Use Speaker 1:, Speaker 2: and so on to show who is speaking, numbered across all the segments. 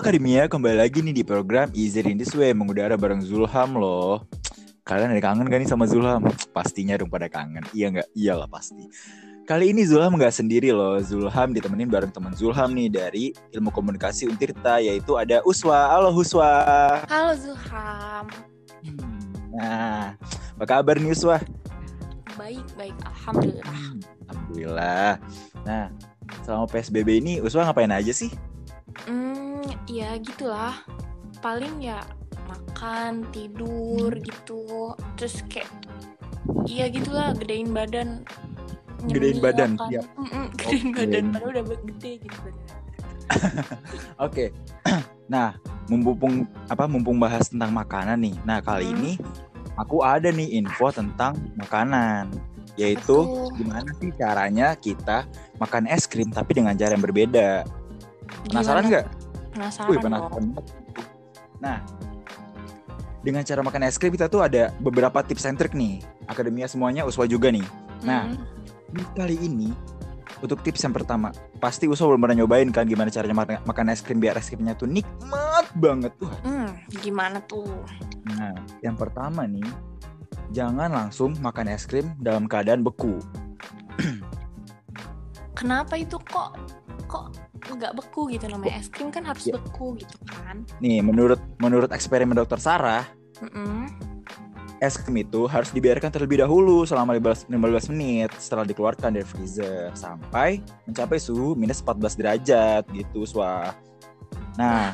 Speaker 1: Akademia kembali lagi nih di program Easy in This Way mengudara bareng Zulham loh. Kalian ada kangen gak nih sama Zulham? Pastinya dong pada kangen. Iya nggak? Iyalah pasti. Kali ini Zulham nggak sendiri loh. Zulham ditemenin bareng teman Zulham nih dari Ilmu Komunikasi Untirta yaitu ada Uswa. Halo Uswa.
Speaker 2: Halo Zulham.
Speaker 1: Nah, apa kabar nih Uswa?
Speaker 2: Baik, baik. Alhamdulillah.
Speaker 1: Hmm, Alhamdulillah. Nah, selama PSBB ini Uswa ngapain aja sih?
Speaker 2: Hmm, ya gitulah. Paling ya makan, tidur gitu. Terus kayak Iya gitulah, gedein badan.
Speaker 1: Gedein badan, iya.
Speaker 2: Gedein
Speaker 1: Oke.
Speaker 2: badan, padahal udah gede gitu.
Speaker 1: Oke. nah, mumpung apa mumpung bahas tentang makanan nih. Nah, kali
Speaker 2: Hmm.
Speaker 1: ini aku ada nih info tentang makanan. Yaitu
Speaker 2: tuh?
Speaker 1: gimana sih caranya kita makan es krim tapi dengan cara yang berbeda. Penasaran nggak?
Speaker 2: Penasaran.
Speaker 1: Wih, penasaran. Nah, dengan cara makan es krim kita tuh ada beberapa tips and trick nih. Akademia semuanya Uswa juga nih. Nah,
Speaker 2: Mm.
Speaker 1: Kali ini untuk tips yang pertama, pasti Uswa belum pernah nyobain kan gimana caranya makan, makan es krim biar es krimnya tuh nikmat banget tuh.
Speaker 2: Hmm, gimana tuh?
Speaker 1: Nah, yang pertama nih, jangan langsung makan es krim dalam keadaan beku.
Speaker 2: Kenapa itu kok nggak beku gitu namanya es krim kan harus
Speaker 1: Ya.
Speaker 2: beku gitu kan?
Speaker 1: Nih, menurut menurut eksperimen dokter Sarah,
Speaker 2: Mm-mm.
Speaker 1: es krim itu harus dibiarkan terlebih dahulu selama 15, 15 menit setelah dikeluarkan dari freezer sampai mencapai suhu minus 14 derajat gitu, Uswa. Nah,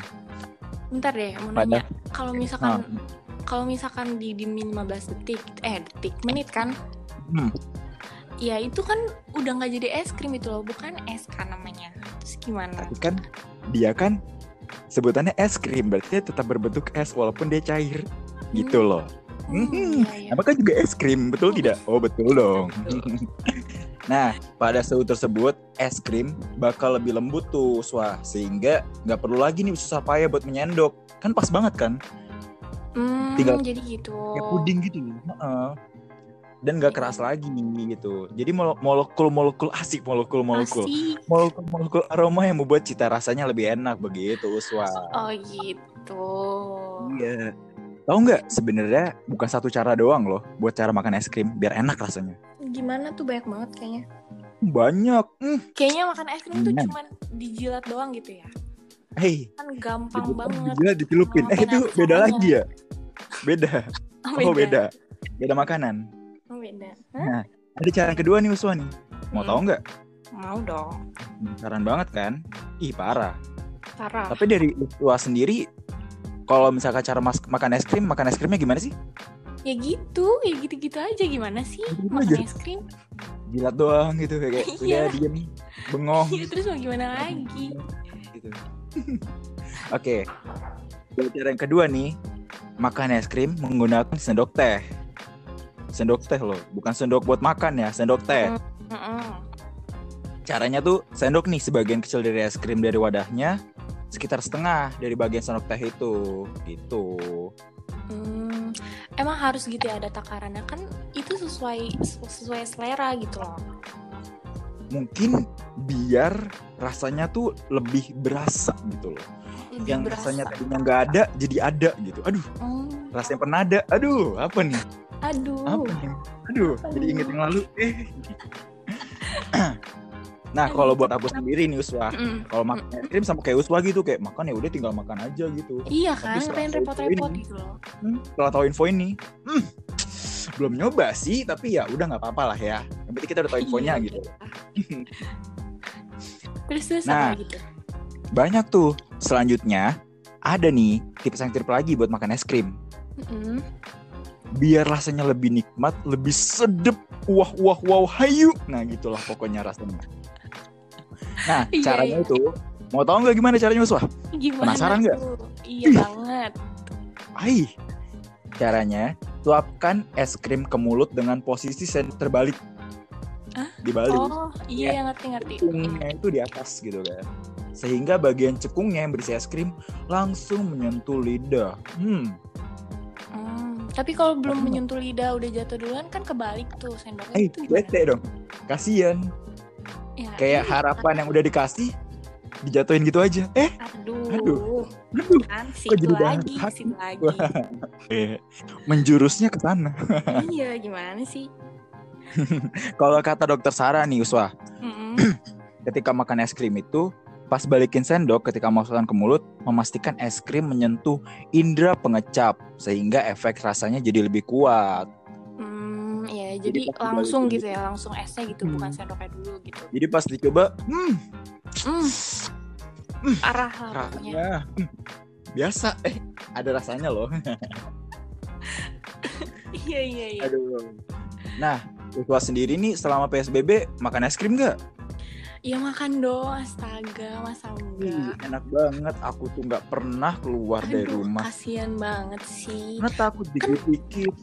Speaker 2: Bentar deh, mau nanya. Kalau misalkan kalau misalkan di diemin 15 detik, eh detik, menit kan?
Speaker 1: hmm,
Speaker 2: Ya itu kan udah nggak jadi es krim itu loh, bukan es kan namanya. Terus gimana?
Speaker 1: tapi kan dia kan sebutannya es krim berarti dia tetap berbentuk es walaupun dia cair gitu loh.
Speaker 2: Hmm,
Speaker 1: Hmm,
Speaker 2: iya, iya.
Speaker 1: Apakah juga es krim? Betul tidak? Oh betul dong. nah, pada suhu tersebut es krim bakal lebih lembut tuh, Swa. Sehingga nggak perlu lagi nih susah payah buat menyendok. Kan pas banget kan?
Speaker 2: Hmm,
Speaker 1: tinggal-
Speaker 2: jadi gitu.
Speaker 1: Kayak puding gitu. Heeh. Dan nggak keras lagi gitu. Jadi mole- molekul-molekul asik, molekul-molekul. Molekul-molekul aroma yang membuat cita rasanya lebih enak begitu, Swa.
Speaker 2: Oh gitu.
Speaker 1: Iya. Tahu nggak sebenarnya bukan satu cara doang loh buat cara makan es krim biar enak rasanya.
Speaker 2: Gimana tuh banyak banget kayaknya.
Speaker 1: Banyak. Hmm.
Speaker 2: Kayaknya makan es krim tuh
Speaker 1: Hmm.
Speaker 2: cuman dijilat doang gitu ya.
Speaker 1: Hey,
Speaker 2: Kan gampang
Speaker 1: Dijilat,
Speaker 2: banget.
Speaker 1: dijilat, dicelupin. Eh itu beda lagi ya? Beda. Oh beda. Beda makanan.
Speaker 2: Beda. Hah?
Speaker 1: Nah, ada cara kedua nih Uswa nih. Mau
Speaker 2: Hmm.
Speaker 1: tahu nggak?
Speaker 2: Mau dong.
Speaker 1: Penasaran banget kan? Ih parah.
Speaker 2: Parah.
Speaker 1: Tapi dari Uswa sendiri, kalau misalkan cara mas- makan es krim, makan es krimnya gimana sih?
Speaker 2: Ya gitu, ya gitu-gitu aja gimana sih
Speaker 1: Gitu-gitu
Speaker 2: makan
Speaker 1: aja.
Speaker 2: es krim?
Speaker 1: Jilat doang gitu kayak
Speaker 2: Iya.
Speaker 1: udah diem, bengong
Speaker 2: Ya, terus mau gimana lagi?
Speaker 1: gitu. Oke. Cara yang kedua nih, makan es krim menggunakan sendok teh. Sendok teh loh, bukan sendok buat makan ya, sendok teh.
Speaker 2: Mm-mm.
Speaker 1: Caranya tuh sendok nih sebagian kecil dari es krim dari wadahnya, sekitar setengah dari bagian sendok teh itu, gitu.
Speaker 2: Hmm, emang harus gitu ya ada takarannya kan itu sesuai sesuai selera gitu loh.
Speaker 1: Mungkin biar rasanya tuh lebih berasa gitu loh.
Speaker 2: Lebih
Speaker 1: Yang
Speaker 2: berasa.
Speaker 1: rasanya tadinya nggak ada jadi ada gitu. Aduh,
Speaker 2: Hmm,
Speaker 1: rasanya pernah ada. Aduh, apa nih?
Speaker 2: Aduh.
Speaker 1: Apa nih? Aduh, jadi inget yang lalu. Eh. nah, kalau buat aku sendiri nih Uswa,
Speaker 2: Mm.
Speaker 1: kalau makan es krim sama kayak Uswa gitu kayak makan ya udah tinggal makan aja gitu.
Speaker 2: Iya
Speaker 1: Tapi
Speaker 2: kan,
Speaker 1: setelah
Speaker 2: pengen repot-repot
Speaker 1: ini-
Speaker 2: gitu loh.
Speaker 1: Hmm, setelah tahu info ini, hmm, belum nyoba sih, tapi ya udah nggak apa-apa lah ya. Yang penting kita udah tahu infonya
Speaker 2: Iya,
Speaker 1: gitu.
Speaker 2: Terus terus
Speaker 1: Nah.
Speaker 2: gitu?
Speaker 1: Banyak tuh. Selanjutnya ada nih tips yang trip lagi buat makan es krim.
Speaker 2: Mm-mm.
Speaker 1: Biar rasanya lebih nikmat, lebih sedep, wah wah wow hayu. Nah gitulah pokoknya rasanya. Nah
Speaker 2: Iya,
Speaker 1: caranya
Speaker 2: iya.
Speaker 1: itu, mau tahu nggak gimana caranya Uswah?
Speaker 2: Gimana
Speaker 1: Penasaran nggak?
Speaker 2: Iya banget.
Speaker 1: Hai, caranya tuapkan es krim ke mulut dengan posisi terbalik.
Speaker 2: Hah?
Speaker 1: Dibalik.
Speaker 2: Oh, iya ngerti-ngerti.
Speaker 1: cekungnya itu di atas gitu kan sehingga bagian cekungnya yang berisi es krim langsung menyentuh lidah Hmm,
Speaker 2: Tapi kalau belum menyentuh lidah udah jatuh duluan kan kebalik tuh sendoknya
Speaker 1: eh
Speaker 2: itu
Speaker 1: bete dong kasian
Speaker 2: Ya,
Speaker 1: kayak
Speaker 2: iya.
Speaker 1: harapan yang udah dikasih dijatuhin gitu aja eh
Speaker 2: Aduh.
Speaker 1: Aduh. Aduh,
Speaker 2: kan
Speaker 1: kok jadi
Speaker 2: situ
Speaker 1: bahas
Speaker 2: lagi
Speaker 1: hati?
Speaker 2: situ lagi
Speaker 1: menjurusnya ke sana.
Speaker 2: iya gimana sih
Speaker 1: Kalau kata dokter Sarah nih Uswa,
Speaker 2: Mm-mm.
Speaker 1: ketika makan es krim itu pas balikin sendok ketika masukkan ke mulut memastikan es krim menyentuh indera pengecap sehingga efek rasanya jadi lebih kuat.
Speaker 2: Hmm, ya
Speaker 1: Jadi
Speaker 2: jadi langsung
Speaker 1: dibalikin
Speaker 2: gitu ya langsung esnya gitu
Speaker 1: Hmm.
Speaker 2: bukan sendoknya dulu gitu
Speaker 1: Jadi pas dicoba, hmm,
Speaker 2: hmm.
Speaker 1: Hmm.
Speaker 2: arah lah pokoknya
Speaker 1: rasanya hmm, biasa eh ada rasanya loh.
Speaker 2: iya iya iya
Speaker 1: Aduh. Nah, Uswa sendiri nih selama PSBB makan es krim nggak?
Speaker 2: Ya makan dong astaga masa
Speaker 1: Ih,
Speaker 2: enggak
Speaker 1: enak banget. Aku tuh nggak pernah keluar dari
Speaker 2: aduh
Speaker 1: rumah.
Speaker 2: kasihan banget sih
Speaker 1: Karena takut dikit-dikit.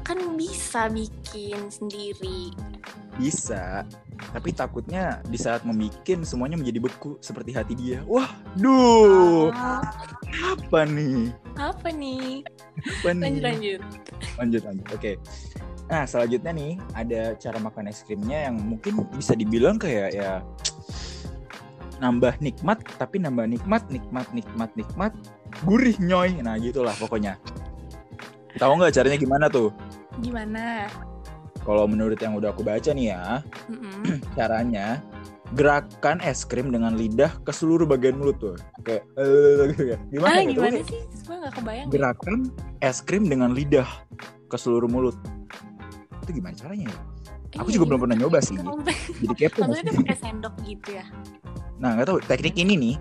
Speaker 2: kan bisa bikin sendiri
Speaker 1: Bisa, tapi takutnya di saat membikin semuanya menjadi beku seperti hati dia. Wah, duh,
Speaker 2: Ah,
Speaker 1: apa nih?
Speaker 2: apa nih
Speaker 1: Apa nih?
Speaker 2: lanjut lanjut
Speaker 1: lanjut, lanjut. Oke. Nah, selanjutnya nih ada cara makan es krimnya yang mungkin bisa dibilang kayak ya nambah nikmat, tapi nambah nikmat, nikmat, nikmat, nikmat, gurih nyoy. Nah, gitulah pokoknya. Tahu nggak caranya gimana tuh?
Speaker 2: gimana
Speaker 1: Kalau menurut yang udah aku baca nih ya,
Speaker 2: Mm-mm.
Speaker 1: caranya gerakan es krim dengan lidah ke seluruh bagian mulut tuh kayak eh, gimana
Speaker 2: ah
Speaker 1: gitu
Speaker 2: gimana sih gue nggak kebayang
Speaker 1: gerakan es krim dengan lidah ke seluruh mulut itu gimana caranya ya aku
Speaker 2: Iya,
Speaker 1: juga belum
Speaker 2: gimana
Speaker 1: pernah nyoba
Speaker 2: sih?
Speaker 1: jadi kepo
Speaker 2: maksudnya pakai sendok gitu ya
Speaker 1: nah nggak tahu teknik ini nih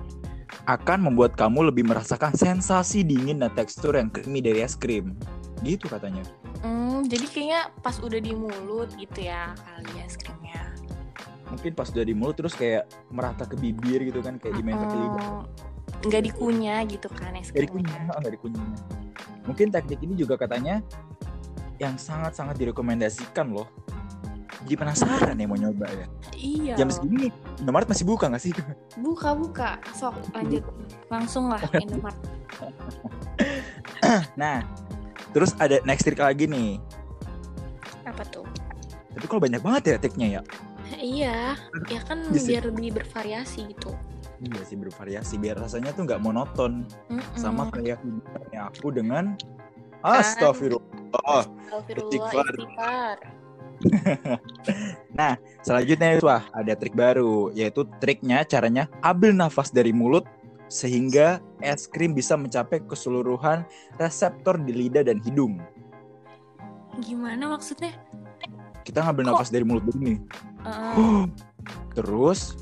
Speaker 1: akan membuat kamu lebih merasakan sensasi dingin dan tekstur yang creamy dari es krim gitu katanya
Speaker 2: Hmm, jadi kayaknya pas udah di mulut gitu ya kali ya es krimnya.
Speaker 1: mungkin pas udah di mulut terus kayak merata ke bibir gitu kan kayak dimain pakai lidah
Speaker 2: nggak dikunyah gitu kan es
Speaker 1: Nggak dikunyah,
Speaker 2: krimnya.
Speaker 1: nggak dikunyah. Mungkin teknik ini juga katanya yang sangat-sangat direkomendasikan loh. Jadi penasaran ya mau nyoba ya.
Speaker 2: Iya.
Speaker 1: Jam segini Indomaret masih buka nggak sih?
Speaker 2: Buka buka. Sok lanjut langsung lah Indomaret.
Speaker 1: Nah, terus ada next trick lagi nih.
Speaker 2: Apa tuh?
Speaker 1: Tapi kalau banyak banget ya triknya ya.
Speaker 2: Iya, ya kan
Speaker 1: Bisa.
Speaker 2: biar lebih bervariasi gitu.
Speaker 1: Iya sih bervariasi biar rasanya tuh nggak monoton
Speaker 2: Mm-mm.
Speaker 1: sama kayak aku dengan Astagfirullah.
Speaker 2: Astagfirullah
Speaker 1: Istighfar.
Speaker 2: istighfar.
Speaker 1: Nah, selanjutnya wah ada trik baru yaitu triknya caranya ambil nafas dari mulut sehingga es krim bisa mencapai keseluruhan reseptor di lidah dan hidung.
Speaker 2: Gimana maksudnya?
Speaker 1: Kita ngambil
Speaker 2: Kok?
Speaker 1: nafas dari mulut dulu nih.
Speaker 2: Eh,
Speaker 1: Terus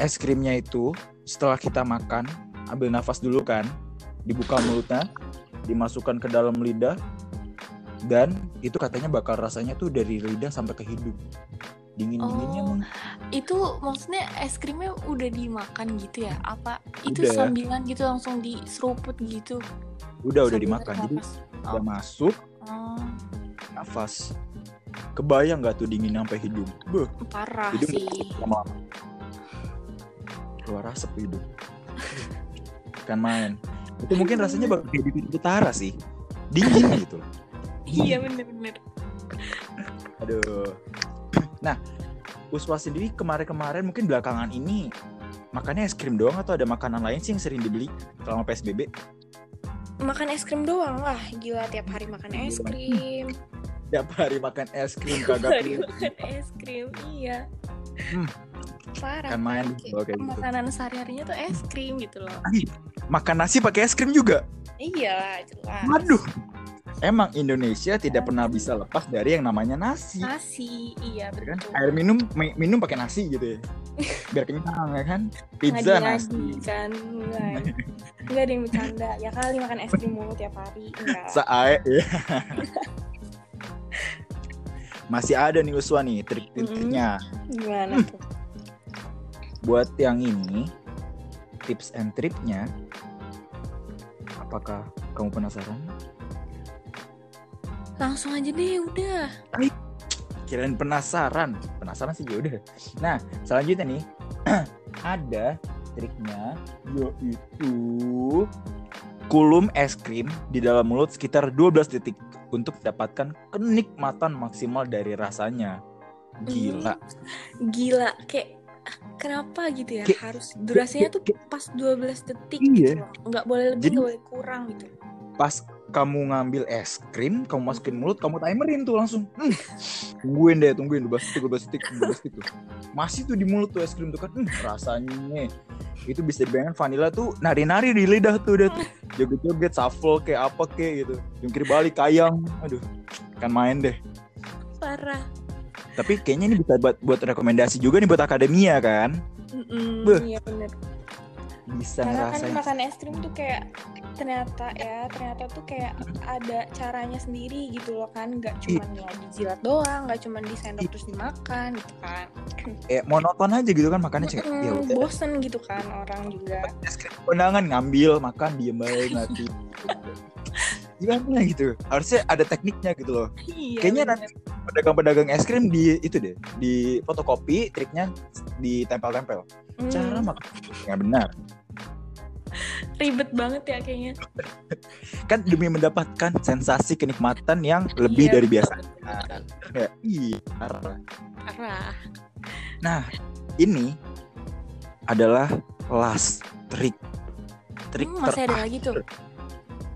Speaker 1: es krimnya itu setelah kita makan ambil nafas dulu kan, dibuka mulutnya, dimasukkan ke dalam lidah dan itu katanya bakal rasanya tuh dari lidah sampai ke hidung. Dingin-dinginnya
Speaker 2: Oh.
Speaker 1: mung
Speaker 2: itu maksudnya es krimnya udah dimakan gitu ya? Apa itu
Speaker 1: Udah.
Speaker 2: sambilan gitu langsung diseruput gitu?
Speaker 1: udah udah
Speaker 2: Sambil
Speaker 1: dimakan. Jadi
Speaker 2: nafas.
Speaker 1: udah masuk
Speaker 2: Oh,
Speaker 1: nafas. Kebayang nggak tuh dingin sampai hidung? Beuh,
Speaker 2: parah
Speaker 1: hidung
Speaker 2: sih.
Speaker 1: lama-lama. Keluar asap hidung. kan main. Itu mungkin rasanya bakal kayak di utara sih. Dingin gitu.
Speaker 2: Iya bener-bener.
Speaker 1: Aduh. Nah, Uswa sendiri kemarin-kemarin mungkin belakangan ini makannya es krim doang atau ada makanan lain sih yang sering dibeli selama PSBB?
Speaker 2: Makan es krim doang lah, gila tiap hari makan es krim.
Speaker 1: Tiap hari makan es krim
Speaker 2: Tiap
Speaker 1: kagak
Speaker 2: hari makan es krim, iya.
Speaker 1: Hmm.
Speaker 2: Parah.
Speaker 1: kan main
Speaker 2: kayak
Speaker 1: gitu.
Speaker 2: Makanan sehari-harinya tuh es krim gitu loh.
Speaker 1: Makan nasi pakai es krim juga.
Speaker 2: Iya, jelas.
Speaker 1: Waduh. Emang Indonesia tidak pernah bisa lepas dari yang namanya nasi.
Speaker 2: Nasi, iya
Speaker 1: ya kan?
Speaker 2: betul.
Speaker 1: Air minum mi- minum pakai nasi gitu ya. Biar kenyang ya kan. Pizza nasi.
Speaker 2: Ngadi-ngadi kan enggak ada yang bercanda ya kali makan es krim mulu tiap hari enggak
Speaker 1: Sae ya. Masih ada nih Uswa nih trik-triknya.
Speaker 2: gimana
Speaker 1: Hmm.
Speaker 2: tuh
Speaker 1: Buat yang ini tips and triknya apakah kamu penasaran?
Speaker 2: Langsung aja deh udah
Speaker 1: Kirain penasaran. Penasaran sih ya udah. Nah, selanjutnya nih ada triknya yaitu kulum es krim di dalam mulut sekitar 12 detik untuk mendapatkan kenikmatan maksimal dari rasanya. Gila.
Speaker 2: gila kayak kenapa gitu ya
Speaker 1: Kayak-
Speaker 2: harus durasinya tuh
Speaker 1: kayak-
Speaker 2: pas 12 detik
Speaker 1: Iya.
Speaker 2: gitu loh. nggak boleh lebih
Speaker 1: Jadi-
Speaker 2: nggak boleh kurang gitu
Speaker 1: Pas kamu ngambil es krim, kamu masukin mulut, kamu timerin tuh langsung. Hmm, tungguin deh, tungguin 12 detik, 12 detik, 12 detik tuh. Masih tuh di mulut tuh es krim tuh kan. Hmm, rasanya itu bisa dibayangkan vanilla tuh nari-nari di lidah tuh udah tuh. Joget-joget, shuffle kayak apa kayak gitu. Jungkir balik, kayang. Aduh, kan main deh.
Speaker 2: parah
Speaker 1: Tapi kayaknya ini bisa buat buat rekomendasi juga nih buat akademia kan.
Speaker 2: Mm-mm,
Speaker 1: Beuh.
Speaker 2: iya bener
Speaker 1: Bisa
Speaker 2: karena kan
Speaker 1: ngerasain.
Speaker 2: makan es krim tuh kayak ternyata ya ternyata tuh kayak ada caranya sendiri gitu loh kan. Nggak cuma ya dijilat doang nggak cuma disendok terus dimakan gitu kan.
Speaker 1: Kayak monoton aja gitu kan makannya cek. Ya
Speaker 2: Mm,
Speaker 1: udah.
Speaker 2: bosen gitu kan orang juga.
Speaker 1: Es krim kondangan ngambil makan diem baik nanti gimana gitu? Harusnya ada tekniknya gitu loh.
Speaker 2: Iya
Speaker 1: kayaknya
Speaker 2: bener.
Speaker 1: nanti pedagang-pedagang es krim di itu deh di fotokopi triknya ditempel-tempel.
Speaker 2: Mm,
Speaker 1: cara makan yang benar
Speaker 2: ribet banget ya kayaknya.
Speaker 1: Kan demi mendapatkan sensasi kenikmatan yang lebih
Speaker 2: Iya,
Speaker 1: dari biasa. Ya, iya parah.
Speaker 2: parah.
Speaker 1: Nah ini adalah last trik trik
Speaker 2: Hmm, masih ada
Speaker 1: terakhir,
Speaker 2: lagi tuh.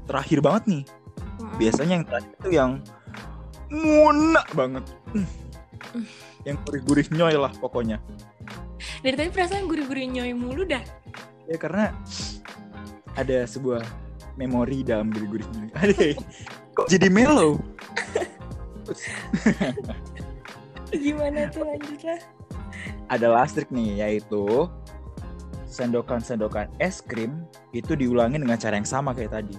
Speaker 1: terakhir. Banget nih.
Speaker 2: Mm-mm.
Speaker 1: biasanya yang terakhir itu yang nguna banget. Hmm.
Speaker 2: Hmm.
Speaker 1: yang gurih-gurih nyoy lah pokoknya.
Speaker 2: Dari tadi perasaan gurih-gurih nyoy mulu dah.
Speaker 1: Ya karena ada sebuah memori dalam gurih-gurih nyoy Aduh, kok jadi mellow?
Speaker 2: Gimana tuh lanjut lah.
Speaker 1: Ada last trick nih yaitu sendokan-sendokan es krim itu diulangi dengan cara yang sama kayak tadi.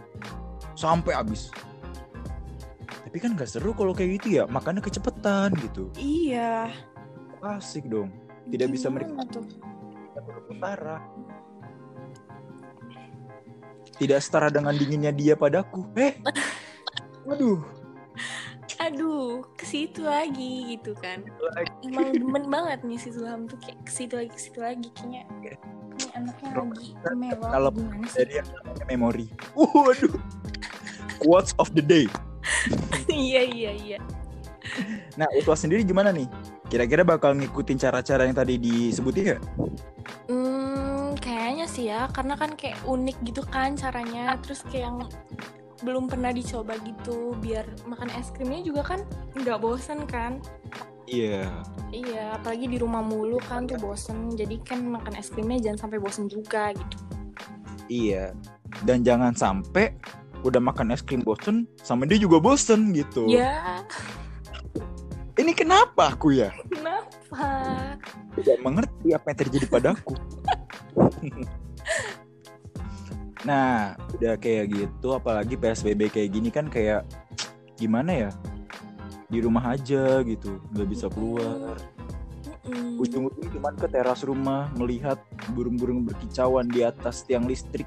Speaker 1: Sampai habis. Tapi kan nggak seru kalau kayak gitu ya makannya kecepetan gitu.
Speaker 2: Iya.
Speaker 1: Asik dong. Tidak bisa
Speaker 2: Gimana
Speaker 1: menikmati.
Speaker 2: tuh?
Speaker 1: Utara tidak setara dengan dinginnya dia padaku. Eh waduh
Speaker 2: aduh ke situ lagi gitu kan. Emang demen banget nih si Zulham tuh kayak ke situ lagi ke situ lagi kayaknya. Ini anaknya lagi melo
Speaker 1: Kalau
Speaker 2: gimana sih?
Speaker 1: yang namanya memori. Waduh. Quotes of the day.
Speaker 2: Iya iya iya.
Speaker 1: Nah Utwa sendiri gimana nih? Kira-kira bakal ngikutin cara-cara yang tadi disebutin
Speaker 2: kayaknya sih ya karena kan kayak unik gitu kan caranya. Terus kayak yang belum pernah dicoba gitu biar makan es krimnya juga kan nggak bosen kan?
Speaker 1: Iya.
Speaker 2: Iya apalagi di rumah mulu kan tuh bosen. Jadi kan makan es krimnya jangan sampai bosen juga gitu.
Speaker 1: Iya. Dan jangan sampai udah makan es krim bosen sama dia juga bosen gitu.
Speaker 2: Ya
Speaker 1: ini kenapa aku ya?
Speaker 2: Kenapa?
Speaker 1: Tidak mengerti apa yang terjadi padaku. nah, udah kayak gitu, apalagi PSBB kayak gini kan kayak gimana ya? Di rumah aja gitu, nggak bisa keluar. Ujung-ujung cuman ke teras rumah melihat burung-burung berkicauan di atas tiang listrik.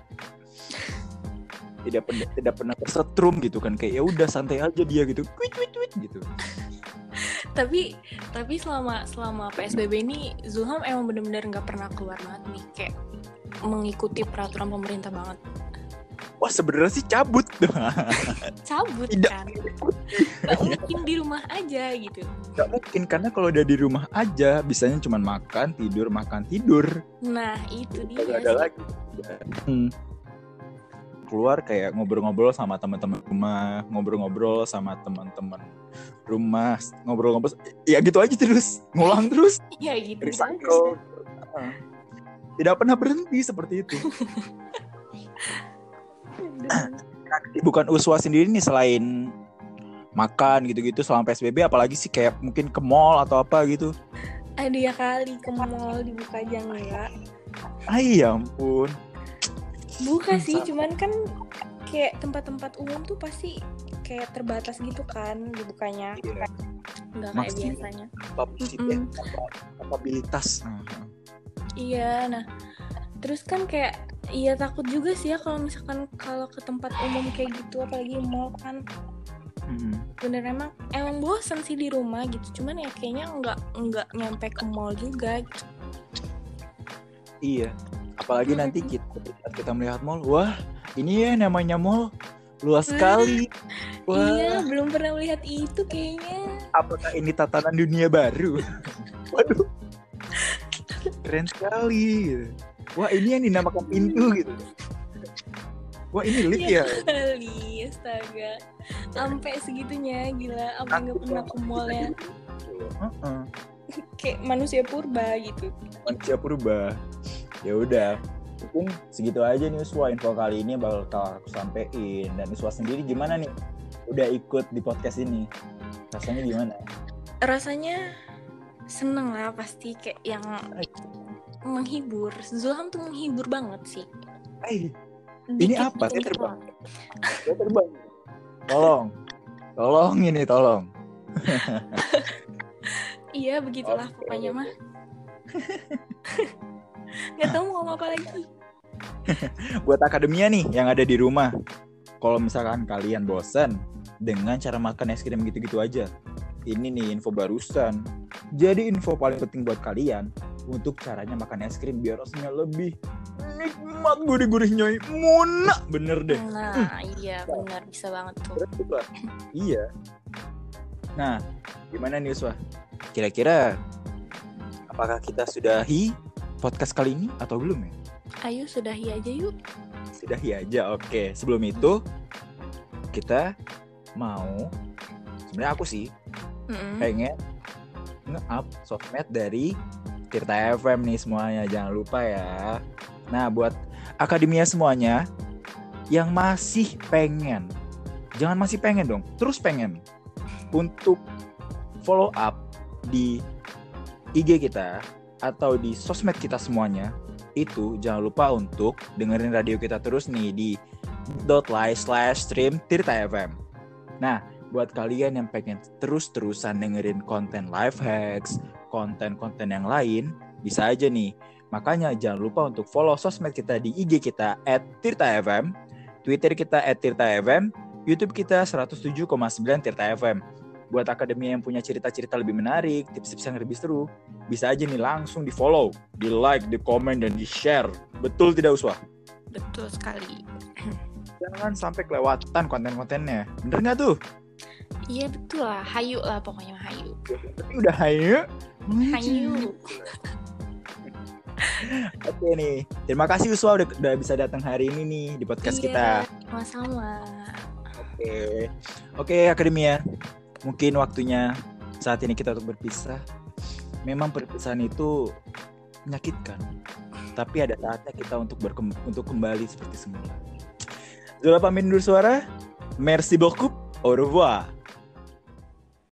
Speaker 1: Tidak pernah tidak pernah tersetrum gitu kan kayak ya udah santai aja dia gitu. Kuit kuit kuit gitu.
Speaker 2: tapi tapi selama selama PSBB ini Zulham emang bener-bener nggak pernah keluar banget nih kayak mengikuti peraturan pemerintah banget.
Speaker 1: Wah, sebenarnya sih cabut.
Speaker 2: Cabut
Speaker 1: Tidak.
Speaker 2: kan? nggak mungkin di rumah aja gitu.
Speaker 1: Gak mungkin karena kalau udah di rumah aja bisanya cuma makan tidur makan tidur.
Speaker 2: Nah itu dia
Speaker 1: Gak ada lagi. Hmm. keluar kayak ngobrol-ngobrol sama teman-teman rumah ngobrol-ngobrol sama teman-teman rumah ngobrol-ngobrol. Ya gitu aja terus. Ngulang terus.
Speaker 2: Ya gitu
Speaker 1: recycle. Tidak pernah berhenti seperti itu bukan uswa sendiri nih selain makan gitu-gitu selama psbb apalagi sih kayak mungkin ke mall atau apa gitu
Speaker 2: Aduh ya kali ke mall dibuka aja enggak
Speaker 1: ah ya ampun
Speaker 2: Buka sih, cuman kan kayak tempat-tempat umum tuh pasti kayak terbatas gitu kan dibukanya.
Speaker 1: Iya.
Speaker 2: Nggak kayak biasanya.
Speaker 1: kapabilitas Nah,
Speaker 2: Iya, nah terus kan kayak iya takut juga sih ya kalau misalkan kalau ke tempat umum kayak gitu apalagi mall kan
Speaker 1: mm.
Speaker 2: bener emang emang bosan sih di rumah gitu cuman ya kayaknya nggak nggak nyampe ke mall juga gitu.
Speaker 1: Iya. Apalagi
Speaker 2: Mm-mm.
Speaker 1: nanti kita kita melihat mall, wah ini ya namanya mall luas sekali. Wah,
Speaker 2: Iya belum pernah melihat itu kayaknya
Speaker 1: apakah ini tatanan dunia baru? Waduh. Keren sekali gitu. wah ini yang dinamakan pintu gitu. Wah ini lift ya?
Speaker 2: kali astaga. Sampai segitunya gila. Apa nggak pernah ke mall ya? kayak manusia purba gitu.
Speaker 1: Manusia purba. Ya udah. Mungkin segitu aja nih Uswa. Info kali ini bakal aku sampein. Dan Uswa sendiri gimana nih? Udah ikut di podcast ini? Rasanya gimana?
Speaker 2: Rasanya seneng lah pasti kayak yang menghibur. Zulham tuh menghibur banget sih.
Speaker 1: Eh, ini
Speaker 2: Dikit
Speaker 1: apa? Saya
Speaker 2: dikit
Speaker 1: terbang. saya terbang. Tolong. Tolong ini tolong.
Speaker 2: Iya begitulah
Speaker 1: Oke.
Speaker 2: pokoknya mah. Nggak tahu mau ngomong apa lagi.
Speaker 1: Buat akademia nih yang ada di rumah. Kalau misalkan kalian bosan dengan cara makan es krim gitu-gitu aja ini nih info barusan. Jadi info paling penting buat kalian untuk caranya makan es krim biar rasanya lebih nikmat. Gurih-gurihnya munak bener deh.
Speaker 2: Nah iya benar bisa banget tuh.
Speaker 1: Iya. Nah gimana nih Uswa? Kira-kira apakah kita sudahi podcast kali ini atau belum ya?
Speaker 2: Ayo sudahi aja yuk.
Speaker 1: Sudahi aja oke. Sebelum itu kita mau sebenarnya aku sih
Speaker 2: Mm-mm.
Speaker 1: pengen nge-up sosmed dari Tirta FM nih semuanya jangan lupa ya nah buat akademia semuanya yang masih pengen jangan masih pengen dong terus pengen untuk follow up di IG kita atau di sosmed kita semuanya itu jangan lupa untuk dengerin radio kita terus nih di .ly slash stream Tirta FM. Nah, buat kalian yang pengen terus-terusan dengerin konten life hacks, konten-konten yang lain, bisa aja nih. Makanya jangan lupa untuk follow sosmed kita di IG kita at Tirta FM, Twitter kita at Tirta FM, YouTube kita 107,9 Tirta FM. Buat akademi yang punya cerita-cerita lebih menarik, tips-tips yang lebih seru, bisa aja nih langsung di follow, di like, di komen, dan di share. Betul tidak Uswa?
Speaker 2: betul sekali
Speaker 1: Jangan sampai kelewatan konten-kontennya. Bener nggak tuh?
Speaker 2: Iya betul lah hayu lah pokoknya hayu
Speaker 1: udah hayu.
Speaker 2: hayu
Speaker 1: Oke nih. Terima kasih Uswa udah, udah bisa datang hari ini nih di podcast kita.
Speaker 2: Iya, sama-sama
Speaker 1: Oke. Oke, Akademia. Mungkin waktunya saat ini kita untuk berpisah. Memang perpisahan itu menyakitkan. Tapi ada saatnya kita untuk berkem untuk kembali seperti semula. Zola pamit undur suara. Merci beaucoup. Au revoir.